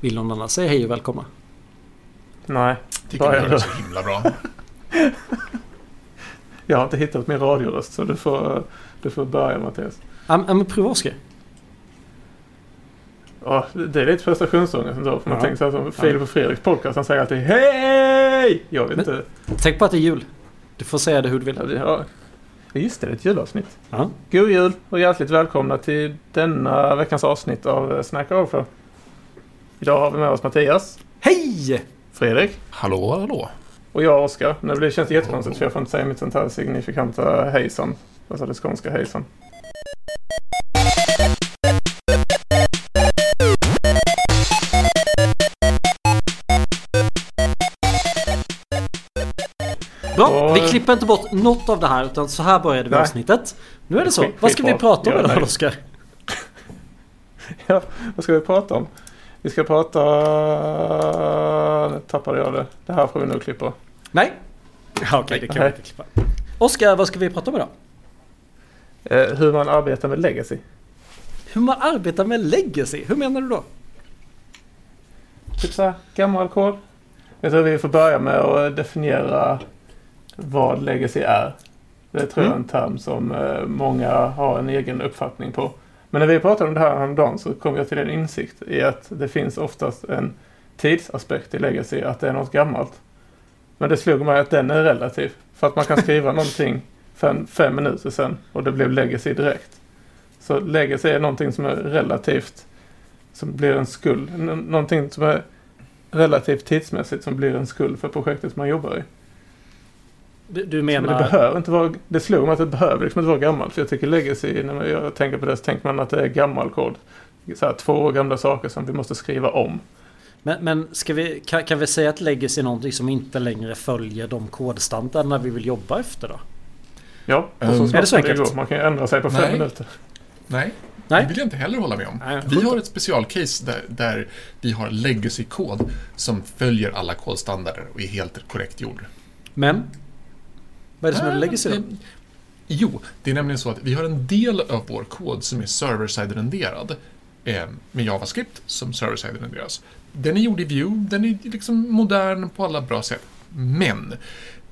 Vill någon annan säga hej och välkomna? Nej. Tycker du. det så himla bra. Jag har inte hittat min radioröst så du får, du får börja Mattias. Ja men prova Oskar. Ja, det är lite prestationsångest ändå. För man Ja. tänker så här som Filip och Fredriks podcast. Han säger alltid hej! Jag vet Men- inte. Tänk på att det är jul. Du får säga det hur du vill. Ja, det, ja. Just det, det är ett julavsnitt. Ja. God jul och hjärtligt välkomna till denna veckans avsnitt av Snacka Avför. Idag har vi med oss Mattias, Hej! Fredrik Hallå, hallå. och jag Oskar. Nu blir det känns jättekonstigt för jag får inte säga mitt sånt här signifikanta hejsan. Alltså det skånska hejsan. Bra, Och- vi klipper inte bort något av det här utan så här började vi Nej. avsnittet. Nu är det så. Skit- Vad ska vi prata om Ja, idag. Oskar? Ja, vad ska vi prata om? Vi ska prata... Nu tappade jag det. Det här får vi nog klippa. Nej. Okej, det kan vi inte klippa. Oskar, vad ska vi prata om idag? Eh, hur man arbetar med legacy. Hur man arbetar med legacy. Hur menar du då? Typ såhär gammal kod. Jag tror vi får börja med att definiera vad legacy är. Det tror jag är en term som eh, många har en egen uppfattning på. Men när vi pratade om det här häromdagen så kom jag till en insikt i att det finns oftast en tidsaspekt i legacy, att det är något gammalt. Men det slog mig att den är relativ. För att man kan skriva någonting en fem minuter sedan och det blev legacy direkt. Så legacy är någonting som är relativt, som blir en skuld. N- någonting som är relativt tidsmässigt som blir en skuld för projektet man jobbar i. Du, du Men det menar... behöver inte vara, det slog mig att det behöver liksom inte vara gammalt. För jag tycker legacy, när man- jag tänker på det så tänker man att det är gammal kod. Så här, två år gamla saker som vi måste skriva om. Men, men ska vi, kan, kan vi säga att legacy är någonting som inte längre följer de kodstandarderna vi vill jobba efter då? Ja, och Um, så är det så enkelt? Man kan ju ändra sig på fem Nej. minuter. Nej, Nej. det vill jag inte heller hålla med om. Nej, Vi har ett specialcase där, där vi har legacy-kod som följer alla kodstandarder och är helt korrekt gjord. Men? Vad är det som är Ah, legacy då? Jo, det är nämligen så att vi har en del av vår kod som är server-side-renderad eh, med JavaScript som server-side renderas. Den är gjord i Vue, den är liksom modern på alla bra sätt. Men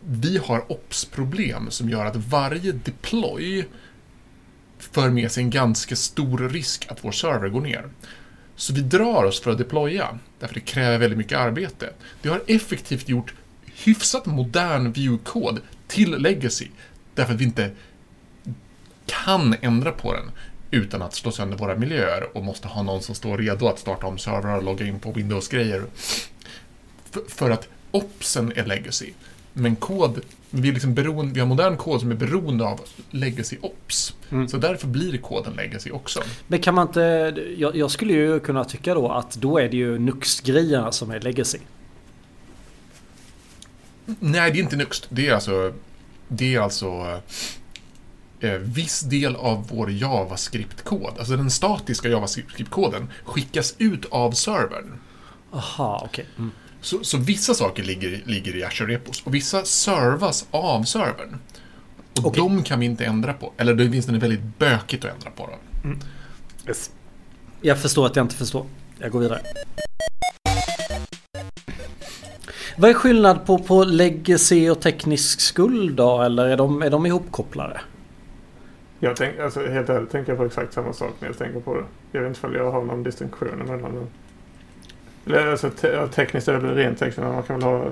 vi har ops-problem som gör att varje deploy för med sig en ganska stor risk att vår server går ner. Så vi drar oss för att deploya, därför det kräver väldigt mycket arbete. Det har effektivt gjort hyfsat modern Vue-kod till legacy, därför att vi inte kan ändra på den utan att slå sönder våra miljöer och måste ha någon som står redo att starta om servrar och logga in på Windows-grejer. För, för att opsen är legacy, men kod, vi, är liksom beroende, vi har modern kod som är beroende av legacy ops. Mm. Så därför blir koden legacy också. Men kan man inte... Jag, jag skulle ju kunna tycka då att då är det ju Nux-grejerna som är legacy. Nej, det är inte Nuxt. Det är alltså, det är alltså eh, viss del av vår JavaScript-kod. Alltså den statiska JavaScript-koden skickas ut av servern. Aha, okej. Mm. Så, så vissa saker ligger, ligger i Azure-repos och vissa servas av servern. Och Okej. de kan vi inte ändra på. Eller det finns det väldigt bökigt att ändra på dem. Jag förstår att jag inte förstår. Jag går vidare. Vad är skillnad på, på legacy och teknisk skuld då? Eller är de, är de ihopkopplade? Jag tänk, alltså, helt ärligt tänker jag på exakt samma sak när jag tänker på det. Jag vet inte om jag har någon distinktion mellan dem. Eller alltså te, tekniskt väl rent tekniskt, men man kan väl ha...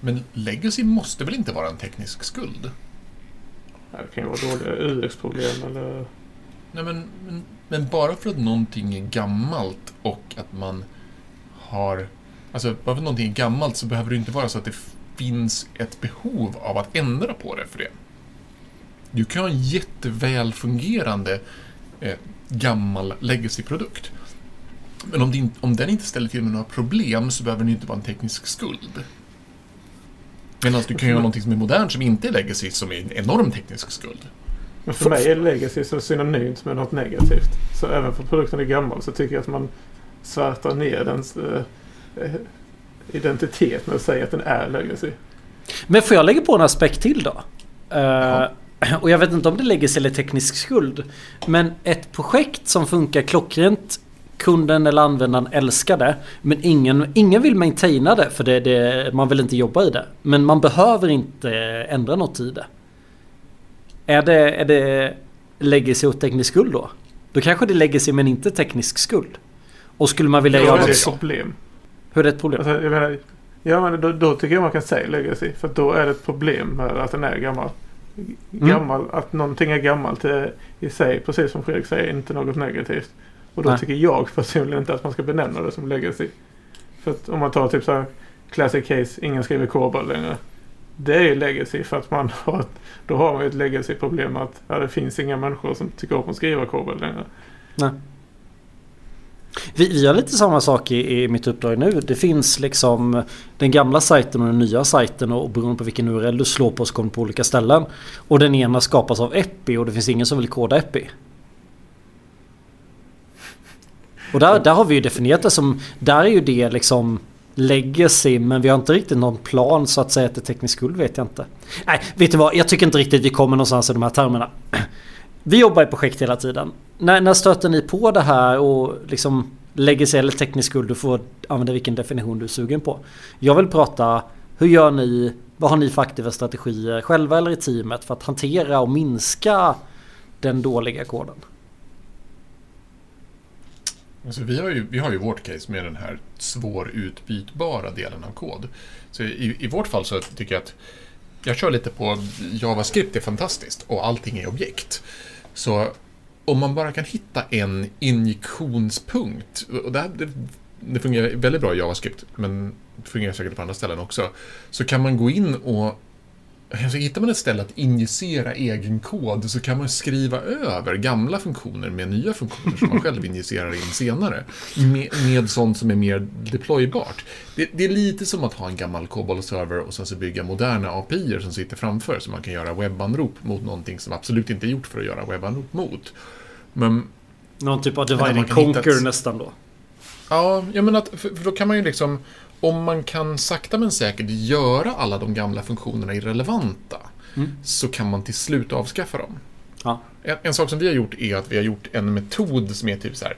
Men legacy måste väl inte vara en teknisk skuld? ja, Det kan ju vara dåliga UX-problem eller... Nej, men, men, men bara för att någonting är gammalt och att man har... Alltså, bara för att någonting är gammalt så behöver det inte vara så att det finns ett behov av att ändra på det för det. Du kan ha en jätteväl fungerande eh, gammal legacy-produkt. Men om, din, om den inte ställer till med några problem så behöver den inte vara en teknisk skuld. Medan du kan göra någonting som är modernt som inte är legacy som är en enorm teknisk skuld. Men för mig är legacy så synonymt med något negativt. Så även för produkten är gammal så tycker jag att man svärtar ner den. eh, identitet med att säga att den är legacy. Men får jag lägga på en aspekt till då? Eh, Ja. och jag vet inte om det lägger sig eller teknisk skuld. Men ett projekt som funkar klockrent kunden eller användaren älskar det. Men ingen, ingen vill maintaina det för det, det, man vill inte jobba i det. Men man behöver inte ändra något i det. Är det, är det legacy och teknisk skuld då? Då kanske det är legacy men inte teknisk skuld. Och skulle man vilja Ja, göra det är ett problem. Hur är det ett problem? Alltså, jag menar, ja, men då, då tycker jag man kan säga legacy. För då är det ett problem med att den är gammal. Gammal, Att någonting är gammalt är i sig, precis som Fredrik säger, inte något negativt. Och då Nej. tycker jag personligen inte att man ska benämna det som legacy. För att om man tar typ så här classic case, ingen skriver COBOL längre. Det är ju legacy för att man har, då har man ju ett legacy-problem att ja, det finns inga människor som tycker om att skriva COBOL längre. Vi, vi har lite samma sak i, i mitt uppdrag nu. Det finns liksom den gamla sajten och den nya sajten och beroende på vilken URL du slår på så kommer du på olika ställen. Och den ena skapas av Epi och det finns ingen som vill koda Epi. Och där, där har vi ju definierat det som, där är ju det liksom legacy men vi har inte riktigt någon plan så att säga att det är teknisk skuld vet jag inte. Nej, vet du vad? Jag tycker inte riktigt vi kommer någonstans i de här termerna. Vi jobbar i projekt hela tiden. När, när stöter ni på det här och liksom legacy eller teknisk skuld? Du får använda vilken definition du är sugen på. Jag vill prata, hur gör ni, vad har ni för aktiva strategier själva eller i teamet för att hantera och minska den dåliga koden? Alltså vi, har ju, vi har ju vårt case med den här svårutbytbara delen av kod. Så i, I vårt fall så tycker jag att jag kör lite på JavaScript är fantastiskt och allting är objekt. Så om man bara kan hitta en injektionspunkt, och det, här, det, det fungerar väldigt bra i JavaScript, men det fungerar säkert på andra ställen också, så kan man gå in och Alltså, hittar man ett ställe att injicera egen kod så kan man skriva över gamla funktioner med nya funktioner som man själv injicerar in senare. Med, med sånt som är mer deploybart. Det, det är lite som att ha en gammal COBOL-server och sen så bygga moderna API som sitter framför så man kan göra webbanrop mot någonting som absolut inte är gjort för att göra webbanrop mot. Men Någon typ av divide and conquer ett- nästan då. Ja, jag menar att, för, för då kan man ju liksom, om man kan sakta men säkert göra alla de gamla funktionerna irrelevanta, Mm. så kan man till slut avskaffa dem. Ja. En, en sak som vi har gjort är att vi har gjort en metod som är typ så här,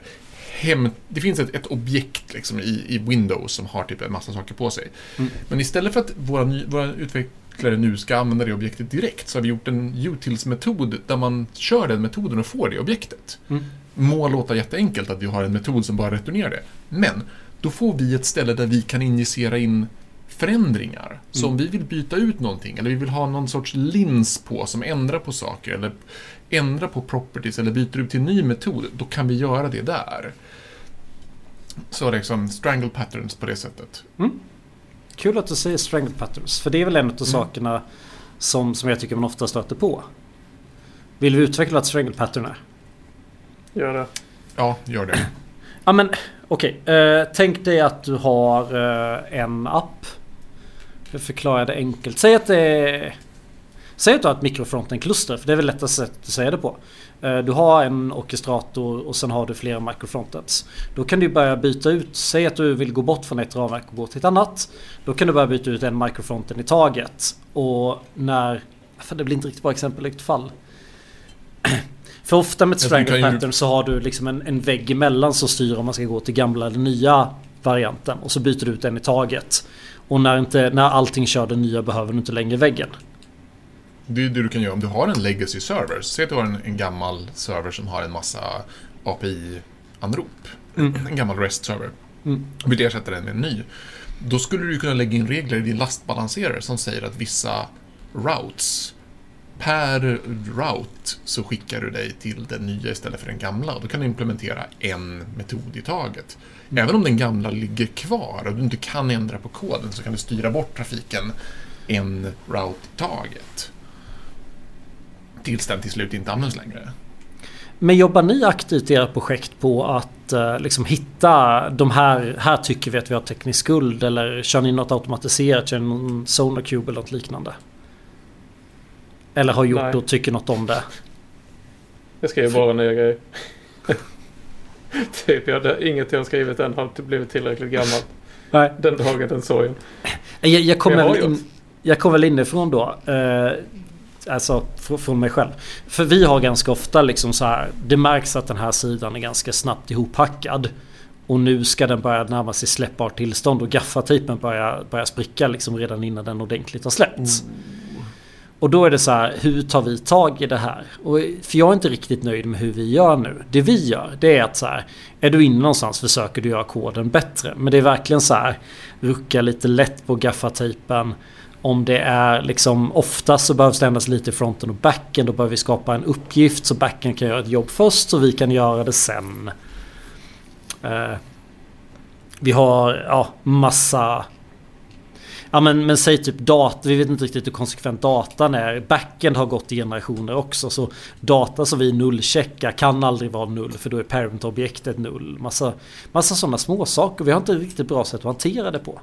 hem, det finns ett, ett objekt liksom i, i Windows som har typ en massa saker på sig. Mm. Men istället för att våra, våra utvecklare nu ska använda det objektet direkt så har vi gjort en utils-metod där man kör den metoden och får det objektet Mm. må låta jätteenkelt att vi har en metod som bara returnerar det. Men då får vi ett ställe där vi kan injicera in förändringar. Så Mm. om vi vill byta ut någonting eller vi vill ha någon sorts lins på som ändrar på saker eller ändrar på properties eller byter ut till en ny metod, då kan vi göra det där. Så liksom strangle patterns på det sättet. Kul att du säger strength patterns. För det är väl en av Mm. sakerna som, som jag tycker man ofta stöter på. Vill vi utveckla ett strength pattern är? Gör det. Ja, gör det. Ja men okej. Eh, tänk dig att du har eh, en app. Jag förklarar det enkelt. Säg att det är... Säg att du har ett mikrofronten-kluster. För det är väl lättast sätt att säga det på. Eh, du har en orkestrator och sen har du flera microfrontends. Då kan du börja byta ut. Säg att du vill gå bort från ett ramverk och gå till ett annat. Då kan du börja byta ut en microfronten i taget. Och när... För det blir inte riktigt bra exempel i vilket fall. För ofta med ett strangle kan ju- pattern så har du liksom en, en vägg emellan som styr om man ska gå till gamla eller nya varianten. Och så byter du ut en i taget. Och när, inte, när allting kör den nya behöver du inte längre väggen. Det är det du kan göra om du har en legacy server. Säg att du har en, en gammal server som har en massa API-anrop. Mm. En gammal REST-server. Mm. Och vill ersätta den med en ny. Då skulle du kunna lägga in regler i din lastbalanserare som säger att vissa routes Per route så skickar du dig till den nya istället för den gamla. Då kan du implementera en metod i taget. Även om den gamla ligger kvar och du inte kan ändra på koden så kan du styra bort trafiken en route i taget. Tills den till slut inte används längre. Men jobbar ni aktivt i era projekt på att eh, liksom hitta de här, här tycker vi att vi har teknisk skuld eller kör ni något automatiserat, kör ni någon SonarCube eller något liknande? Eller har gjort Nej. och tycker något om det? Jag skriver bara nya grejer. typ, jag, det, inget jag har skrivit än har blivit tillräckligt gammalt. Nej. Den dagen, den sorgen. Jag, jag kommer väl in, jag kommer väl inifrån då. Eh, alltså fr- från mig själv. För vi har ganska ofta liksom så här. Det märks att den här sidan är ganska snabbt ihophackad. Och nu ska den börja närma sig släppbart tillstånd och gaffatejpen börjar, börjar spricka liksom redan innan den ordentligt har släppts. Mm. Och då är det så här, hur tar vi tag i det här? Och, för jag är inte riktigt nöjd med hur vi gör nu. Det vi gör, det är att så här, är du inne någonstans försöker du göra koden bättre. Men det är verkligen så här, rucka lite lätt på gaffatejpen. Om det är liksom oftast så behövs det ändras lite i fronten och backen. Då behöver vi skapa en uppgift så backen kan göra ett jobb först så vi kan göra det sen. Uh, vi har ja, massa Ja men, men säg typ data, vi vet inte riktigt hur konsekvent datan är. Backend har gått i generationer också. Så data som vi nullcheckar kan aldrig vara null för då är parent-objektet null. Massa, massa sådana små saker. Vi har inte riktigt bra sätt att hantera det på.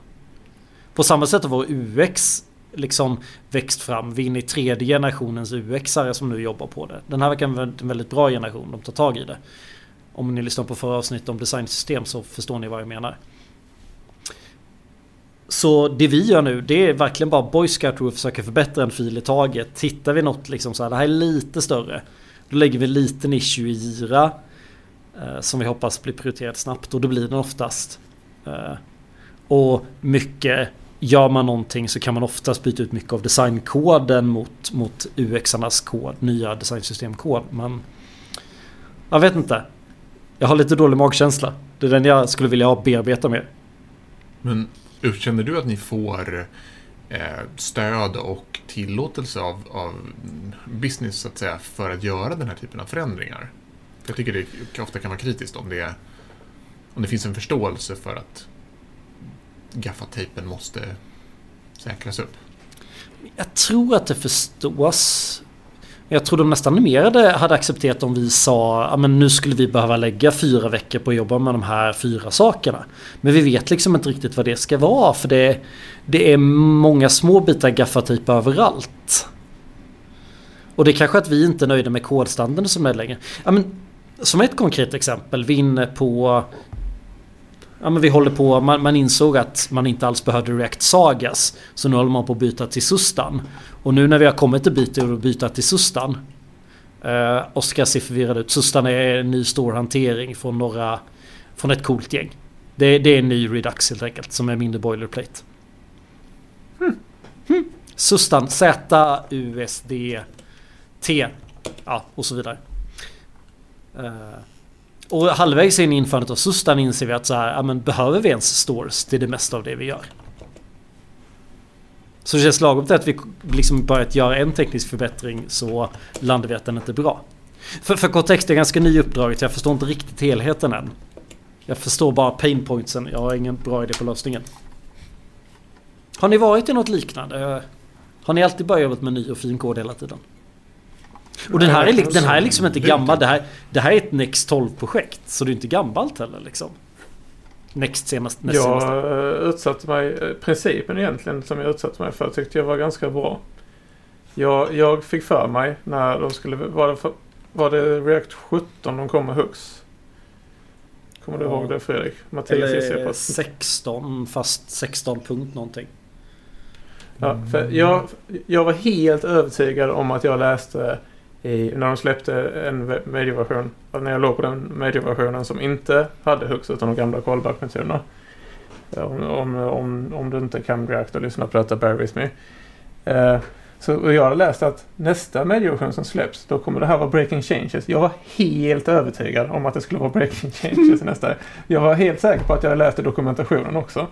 På samma sätt har vår UX liksom växt fram. Vi är inne i tredje generationens UX-are som nu jobbar på det. Den här verkar vara en väldigt bra generation. De tar tag i det. Om ni lyssnar på förra avsnittet om designsystem så förstår ni vad jag menar. Så det vi gör nu det är verkligen bara Boy Scout och försöka förbättra en fil i taget. Tittar vi något liksom så här, det här är lite större. Då lägger vi en liten issue i Jira. Eh, som vi hoppas blir prioriterad snabbt och då blir den oftast. Eh, och mycket, gör man någonting så kan man oftast byta ut mycket av designkoden mot, mot UX-arnas kod, nya designsystemkod. Men jag vet inte. Jag har lite dålig magkänsla. Det är den jag skulle vilja bearbeta mer. Men Känner du att ni får eh, stöd och tillåtelse av, av business så att säga för att göra den här typen av förändringar? Jag tycker det ofta kan vara kritiskt om det, om det finns en förståelse för att gaffatejpen måste säkras upp. Jag tror att det förstås jag tror de nästan mer hade, accepterat om vi sa att nu skulle vi behöva lägga fyra veckor på att jobba med de här fyra sakerna. Men vi vet liksom inte riktigt vad det ska vara för det, det är många små bitar gaffatejp överallt. Och det är kanske att vi inte är nöjda med kodstandarden som är längre. Ja, men, som ett konkret exempel, vi är inne på Ja men vi håller på, man, man, insåg att man inte alls behövde React Sagas. Så nu håller man på att byta till Sustan. Och nu när vi har kommit en bit och byta till Sustan. Eh, Oskar ser förvirrad ut. Sustan är en ny stor hantering från några... Från ett coolt gäng. Det, det är en ny Redux helt enkelt som är mindre boilerplate. Hmm. Hmm. Sustan Z, U, S, D, T. Ja, och så vidare. Uh, och halvvägs in i införandet av Sustan inser vi att så här, ja, men behöver vi ens stores till det mesta av det vi gör? Så det känns lagom till att vi liksom börjat göra en teknisk förbättring så landar vi att den inte är bra. För, för kontext är ganska ny uppdraget, jag förstår inte riktigt helheten än. Jag förstår bara painpointsen, jag har ingen bra idé på lösningen. Har ni varit i något liknande? Har ni alltid bara jobbat med ny och fin kod hela tiden? Och den här, är, den här är liksom inte gammal. Det här, det här är ett Next 12 projekt. Så det är inte gammalt heller liksom. Next senast, näst jag senaste. Utsatte mig, principen egentligen som jag utsatte mig för tyckte jag var ganska bra. Jag, jag fick för mig när de skulle, var det, för, var det React 17 de kom med Hux? Kommer du ja. ihåg det Fredrik? Mattias Eller 16 fast 16 punkt någonting. Ja, för jag, jag var helt övertygad om att jag läste i, när de släppte en medieversion. När jag låg på den medieversionen som inte hade Hux utan de gamla callback-metoderna. Om, om, om, om du inte kan React och lyssna på detta, bear with me. Eh, så jag hade läst att nästa medieversion som släpps, då kommer det här vara breaking changes. Jag var helt övertygad om att det skulle vara breaking changes nästa. Jag var helt säker på att jag läste dokumentationen också.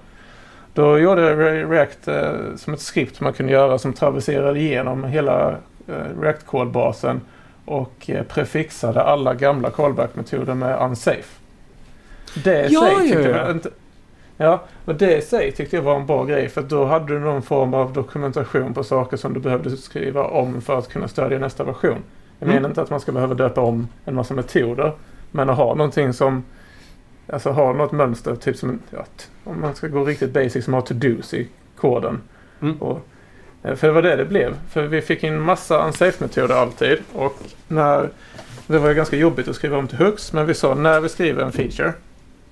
Då gjorde React eh, som ett skript man kunde göra som traverserade igenom hela Eh, React-kodbasen och eh, prefixade alla gamla callback-metoder med unsafe. Det ja, sig tyckte ja, jag inte... Ja, och det i sig tyckte jag var en bra grej för då hade du någon form av dokumentation på saker som du behövde skriva om för att kunna stödja nästa version. Jag mm. menar inte att man ska behöva döpa om en massa metoder. Men att ha någonting som Alltså ha något mönster, typ som ja, om man ska gå riktigt basic som har to-dos i koden. Mm. Och för det var det det blev. För vi fick in massa unsafe-metoder alltid. Och när, det var ganska jobbigt att skriva om till Hux. Men vi sa när vi skriver en feature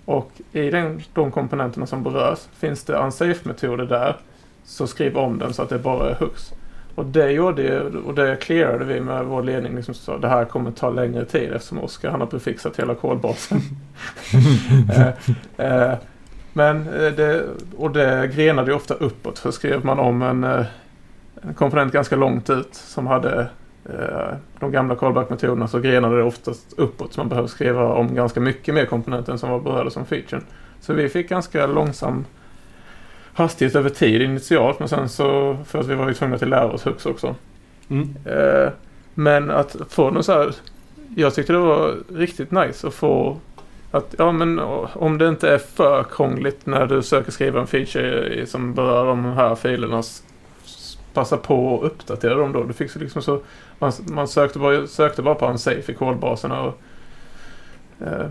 och i den, de komponenterna som berörs finns det unsafe-metoder där. Så skriv om den så att det bara är Hux. Och det gjorde ju, och det clearade vi med vår ledning. Liksom så, det här kommer ta längre tid eftersom Oskar han har prefixat hela kodbasen. eh, eh, men eh, det, och det grenade ju ofta uppåt. För skrev man om en, eh, en komponent ganska långt ut som hade eh, de gamla callback-metoderna så grenade det oftast uppåt. Så man behövde skriva om ganska mycket mer komponenter än som var berörda som featuren. Så vi fick ganska långsam hastighet över tid initialt men sen så för att vi var ju tvungna att lära oss Hux också. Mm. Eh, men att få något så här. Jag tyckte det var riktigt nice att få att ja men om det inte är för krångligt när du söker skriva en feature som berör de här filerna passa på att uppdatera dem då. Du fick så liksom så man, man sökte, bara, sökte bara på en safe i kodbaserna och eh,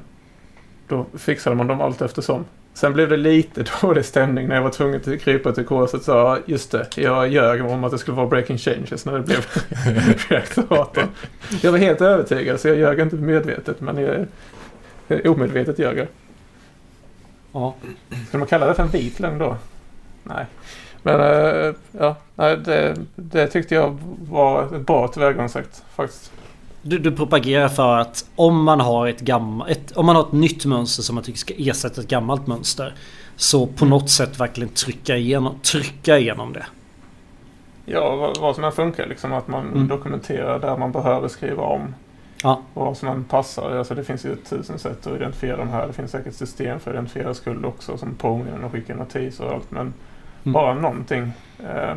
då fixade man dem allt eftersom. Sen blev det lite dålig stämning när jag var tvungen att krypa till kurset och sa just det, jag ljög om att det skulle vara breaking changes när det blev reaktoratorn. Jag var helt övertygad så jag ljög inte medvetet men jag, jag omedvetet ljög jag. Ja. Ska man kalla det för en vit lögn då? Nej. Men äh, ja, det, det tyckte jag var ett bra tillvägagångssätt faktiskt. Du, du propagerar för att om man har ett gammalt, om man har ett nytt mönster som man tycker ska ersätta ett gammalt mönster. Så på något sätt verkligen trycka igenom, trycka igenom det. Ja, vad, vad som än funkar. Liksom att man mm. dokumenterar där man behöver skriva om. Ja. vad som än passar. Alltså det finns ju tusen sätt att identifiera de här. Det finns säkert system för att identifiera skuld också som påminner och skickar notis och allt. Men mm. bara någonting. Eh,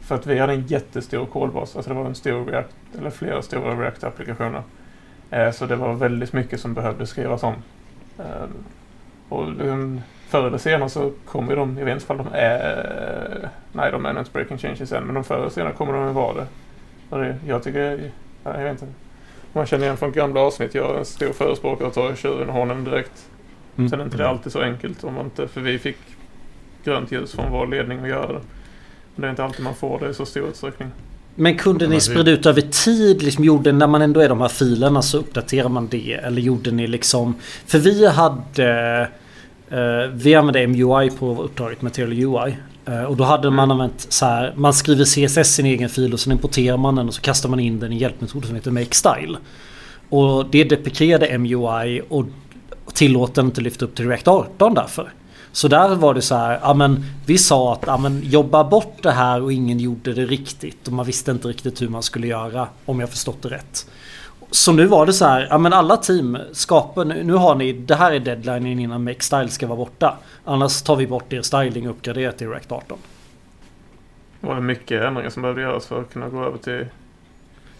för att vi hade en jättestor kolbas. Alltså det var en stor React, eller flera stora React-applikationer. Eh, så det var väldigt mycket som behövde skrivas om. Eh, och liksom, förr eller senare så kommer de, jag vet inte om de är, nej de är inte breaking changes än, men de förr eller senare kommer de att vara det. Och det jag tycker, jag vet inte. Man känner igen från gamla avsnitt, jag är en stor förespråkare att ta tjuren och honom direkt. Mm. Sen är inte det alltid så enkelt om man inte, för vi fick grönt ljus från vår ledning att göra det. Det är inte alltid man får det i så stor utsträckning. Men kunde ni sprida ut över tid? Liksom gjorde, när man ändå är de här filerna så uppdaterar man det? Eller gjorde ni liksom... För vi hade... Uh, vi använde MUI på uppdraget Material UI. Uh, och då hade man använt så här. Man skriver CSS i en egen fil och sen importerar man den och så kastar man in den i en hjälpmetod som heter MakeStyle. Och det deprekerade MUI och tillåter inte lyfta upp till React 18 därför. Så där var det så här, ja men vi sa att ja, men, jobba bort det här och ingen gjorde det riktigt. Och man visste inte riktigt hur man skulle göra om jag förstått det rätt. Så nu var det så här, ja men alla team skapar, nu, nu har ni, det här är deadlinen innan Make Style ska vara borta. Annars tar vi bort er styling och uppgraderar till React 18. Det Var mycket ändringar som behövde göras för att kunna gå över till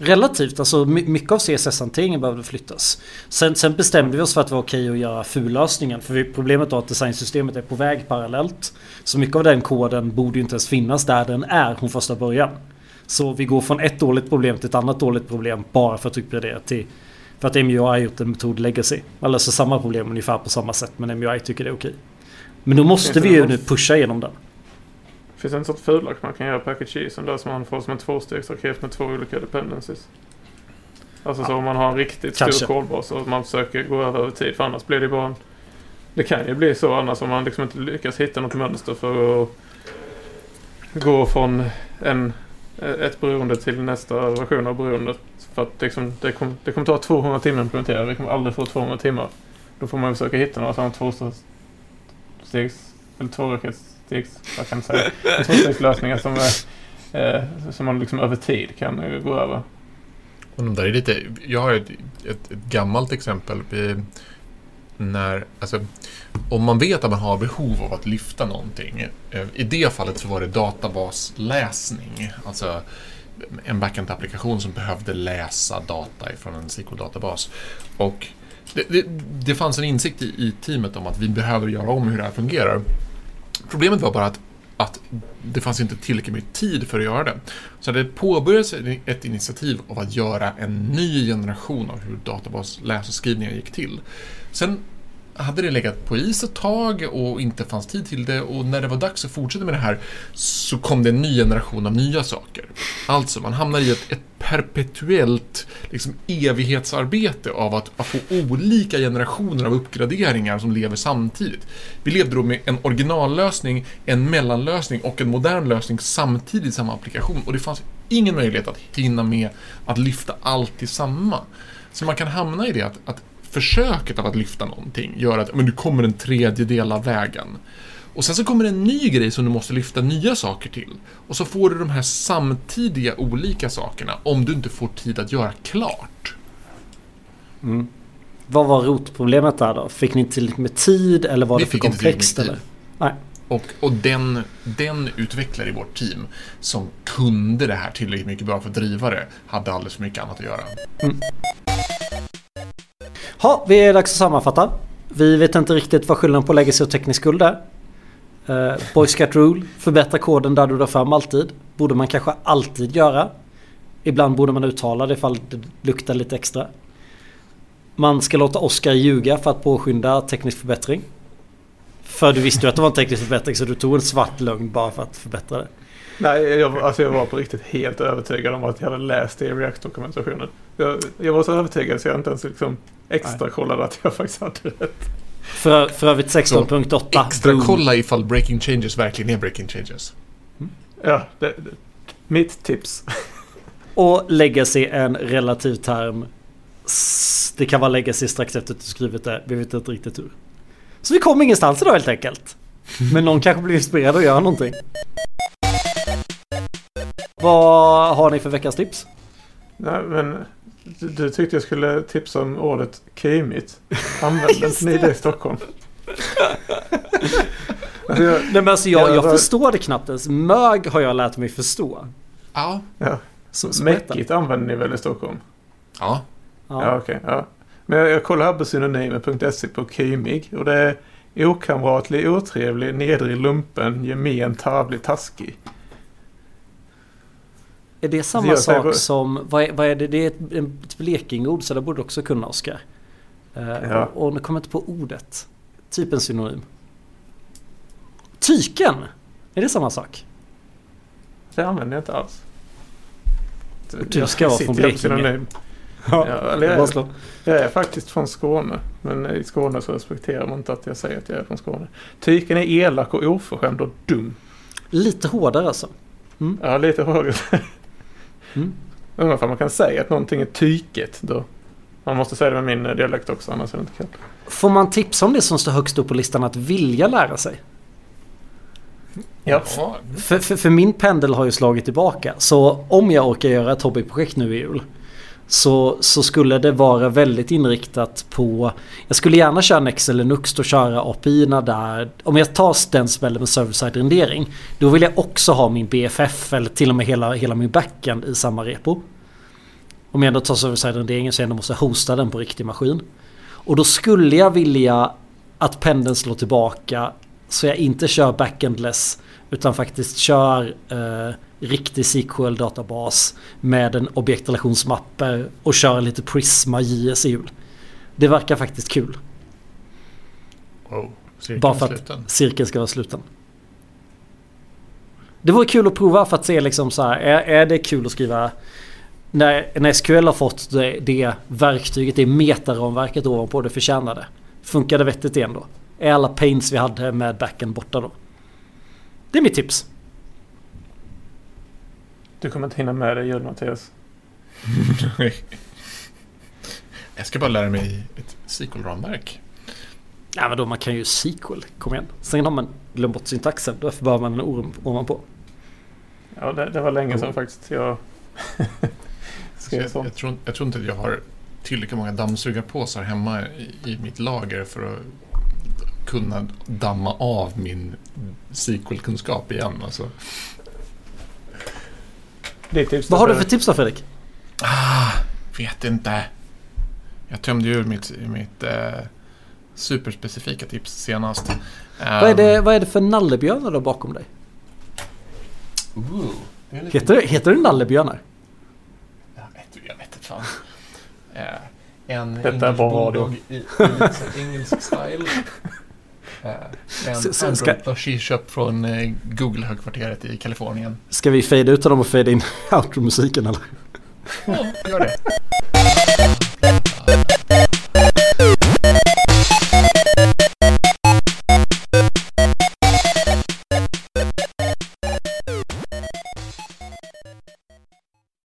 Relativt, alltså mycket av CSS-hanteringen behövde flyttas. Sen, sen, bestämde vi oss för att det var okej att göra fullösningen. För vi, problemet var att designsystemet är på väg parallellt. Så mycket av den koden borde inte ens finnas där den är från första början. Så vi går från ett dåligt problem till ett annat dåligt problem bara för att uppgradera till för att MUI har gjort en metod legacy. Man löser samma problem ungefär på samma sätt men MUI tycker det är okej. Men då måste vi ju nu pusha igenom den. Finns det en sorts fulak man kan göra package som där som man får som en tvåstegsraket med två olika dependencies? Alltså ja. så om man har en riktigt Kanske. stor kolbas och man försöker gå över över tid. För annars blir det bara en... Det kan ju bli så annars om man liksom inte lyckas hitta något mönster för att gå från en, ett beroende till nästa version av beroendet. För att liksom, det, kom, det kommer ta 200 timmar att implementera. Vi kommer aldrig få 200 timmar. Då får man försöka hitta några sådana tvåstegs... Eller tvårakets tvåstegs, vad kan säga, tvåstegslösningar som, eh, eh, som man liksom över tid kan eh, gå över. Och de där är lite, jag har ett, ett, ett gammalt exempel. När, alltså, om man vet att man har behov av att lyfta någonting. Eh, I det fallet så var det databasläsning. Alltså en backend-applikation som behövde läsa data ifrån en SQL-databas. Och det, det, det, fanns en insikt i, i teamet om att vi behöver göra om hur det här fungerar. Problemet var bara att, att det fanns inte tillräckligt mycket tid för att göra det. Så det påbörjades ett initiativ av att göra en ny generation av hur databasläs och skrivningar gick till. Sen hade det legat på is ett tag och inte fanns tid till det och när det var dags att fortsätta med det här så kom det en ny generation av nya saker. Alltså, man hamnar i ett, ett perpetuellt liksom, evighetsarbete av att, att få olika generationer av uppgraderingar som lever samtidigt. Vi levde då med en originallösning, en mellanlösning och en modern lösning samtidigt i samma applikation och det fanns ingen möjlighet att hinna med att lyfta allt i samma. Så man kan hamna i det att, att försöket av att lyfta någonting gör att men du kommer en tredjedel av vägen. Och sen så kommer det en ny grej som du måste lyfta nya saker till. Och så får du de här samtidiga olika sakerna om du inte får tid att göra klart. Mm. Vad var rotproblemet där då? Fick ni inte tillräckligt med tid eller var Vi det för komplext? Eller? Nej. Och, och den, den utvecklare i vårt team som kunde det här tillräckligt mycket bra för att driva det hade alldeles för mycket annat att göra. Ha, vi är dags att sammanfatta. Vi vet inte riktigt vad skillnaden på legacy och teknisk skuld är. Eh, uh, Boy Scout Rule, förbättra koden där du drar fram alltid. Borde man kanske alltid göra. Ibland borde man uttala det ifall det luktar lite extra. Man ska låta Oscar ljuga för att påskynda teknisk förbättring. För du visste ju att det var en teknisk förbättring så du tog en svart lögn bara för att förbättra det. Nej, jag, alltså jag var på riktigt helt övertygad om att jag hade läst det i React-dokumentationen. Jag, jag var så övertygad så jag inte ens liksom extra kollade att jag faktiskt hade rätt. För, för övrigt 16.8. Extra boom. kolla ifall breaking changes verkligen är breaking changes. Ja, det, det, mitt tips. Och legacy är en relativ term. Det kan vara legacy strax efter att du skrivit det. Vi vet inte riktigt hur. Så vi kom ingenstans idag helt enkelt. Men någon kanske blir inspirerad att göra någonting. Vad har ni för veckans tips? Nej, men du, du tyckte jag skulle tipsa om ordet kymigt. Använder inte ni det i Stockholm? alltså jag, Nej men alltså jag, Ja, jag vad- förstår det knappt ens. Mög har jag lärt mig förstå. Ja. ja, Så, så berätta. mäckigt använder ni väl i Stockholm? Ja. Ja, Ja. okej. ja. Men jag, jag kollar här på synonymer.se på kymig och det är okamratlig, otrevlig, nedrig, lumpen, gemen, tarvlig, taskig. Är det samma jag säger sak bara- som, vad är, vad är det? Det är ett, ett blekingord så det borde också kunna Oskar. Eh, Ja. och, och nu kommer jag inte på ordet. Typ en synonym. Tyken! Är det samma sak? Det använder jag inte alls. Du ska vara från på Blekinge. synonym. Ja, jag, är, jag är faktiskt från Skåne. Men i Skåne så respekterar man inte att jag säger att jag är från Skåne. Tyken är elak och oförskämd och dum. Lite hårdare alltså. Ja, lite högre. Mm. Undrar om man kan säga att någonting är tyket då. Man måste säga det med min eh, dialekt också, annars är det inte kul. Får man tipsa om det som står högst upp på listan att vilja lära sig? Ja. För, för, för min pendel har ju slagit tillbaka. Så om jag orkar göra ett hobbyprojekt nu i jul. Så, så skulle det vara väldigt inriktat på... Jag skulle gärna köra Nex eller Nuxt och köra API där. Om jag tar den smällen med server-side rendering. Då vill jag också ha min BFF eller till och med hela, hela min backend i samma repo. Om jag ändå tar server-side renderingen så jag ändå måste hosta den på riktig maskin. Och då skulle jag vilja att pendeln slår tillbaka så jag inte kör backendless utan faktiskt kör eh, riktig SQL-databas med en objektrelationsmapper och kör lite Prisma JS i jul. Det verkar faktiskt kul. Wow. Bara för att cirkeln ska vara sluten. Det vore kul att prova för att se liksom så här, är, är det kul att skriva när, när SQL har fått det, det verktyget, det metaramverket ovanpå det förtjänade. Funkar det vettigt igen då? Är alla pains vi hade med backen borta då? Det är mitt tips. Du kommer inte hinna med det i jul, Mattias. Jag ska bara lära mig ett SQL-ramverk. Ja men då man kan ju SQL, kom igen. Sen har man glömt bort syntaxen, därför behöver man en orm ovanpå. Ja, det, det var länge sedan faktiskt. Jag skrev jag, sånt. jag, tror, jag tror inte att jag har tillräckligt många dammsugarpåsar hemma i, i mitt lager för att kunna damma av min SQL-kunskap igen. Alltså. Ditt tips Vad har du för tips då Fredrik? Ah, vet inte. Jag tömde ju ur mitt, mitt eh, superspecifika tips senast. Vad, är det, vad är det för nallebjörnar då bakom dig? Ooh, det är lite- Heter det, heter det nallebjörnar? Jag vet, jag vet inte fan. Eh, en Detta är engelsk bra radio. bulldog i, i engelsk style. Eh, En så ska- köpt från eh, Google-högkvarteret i Kalifornien. Ska vi fade ut dem och fade in outro-musiken eller? Ja, gör det.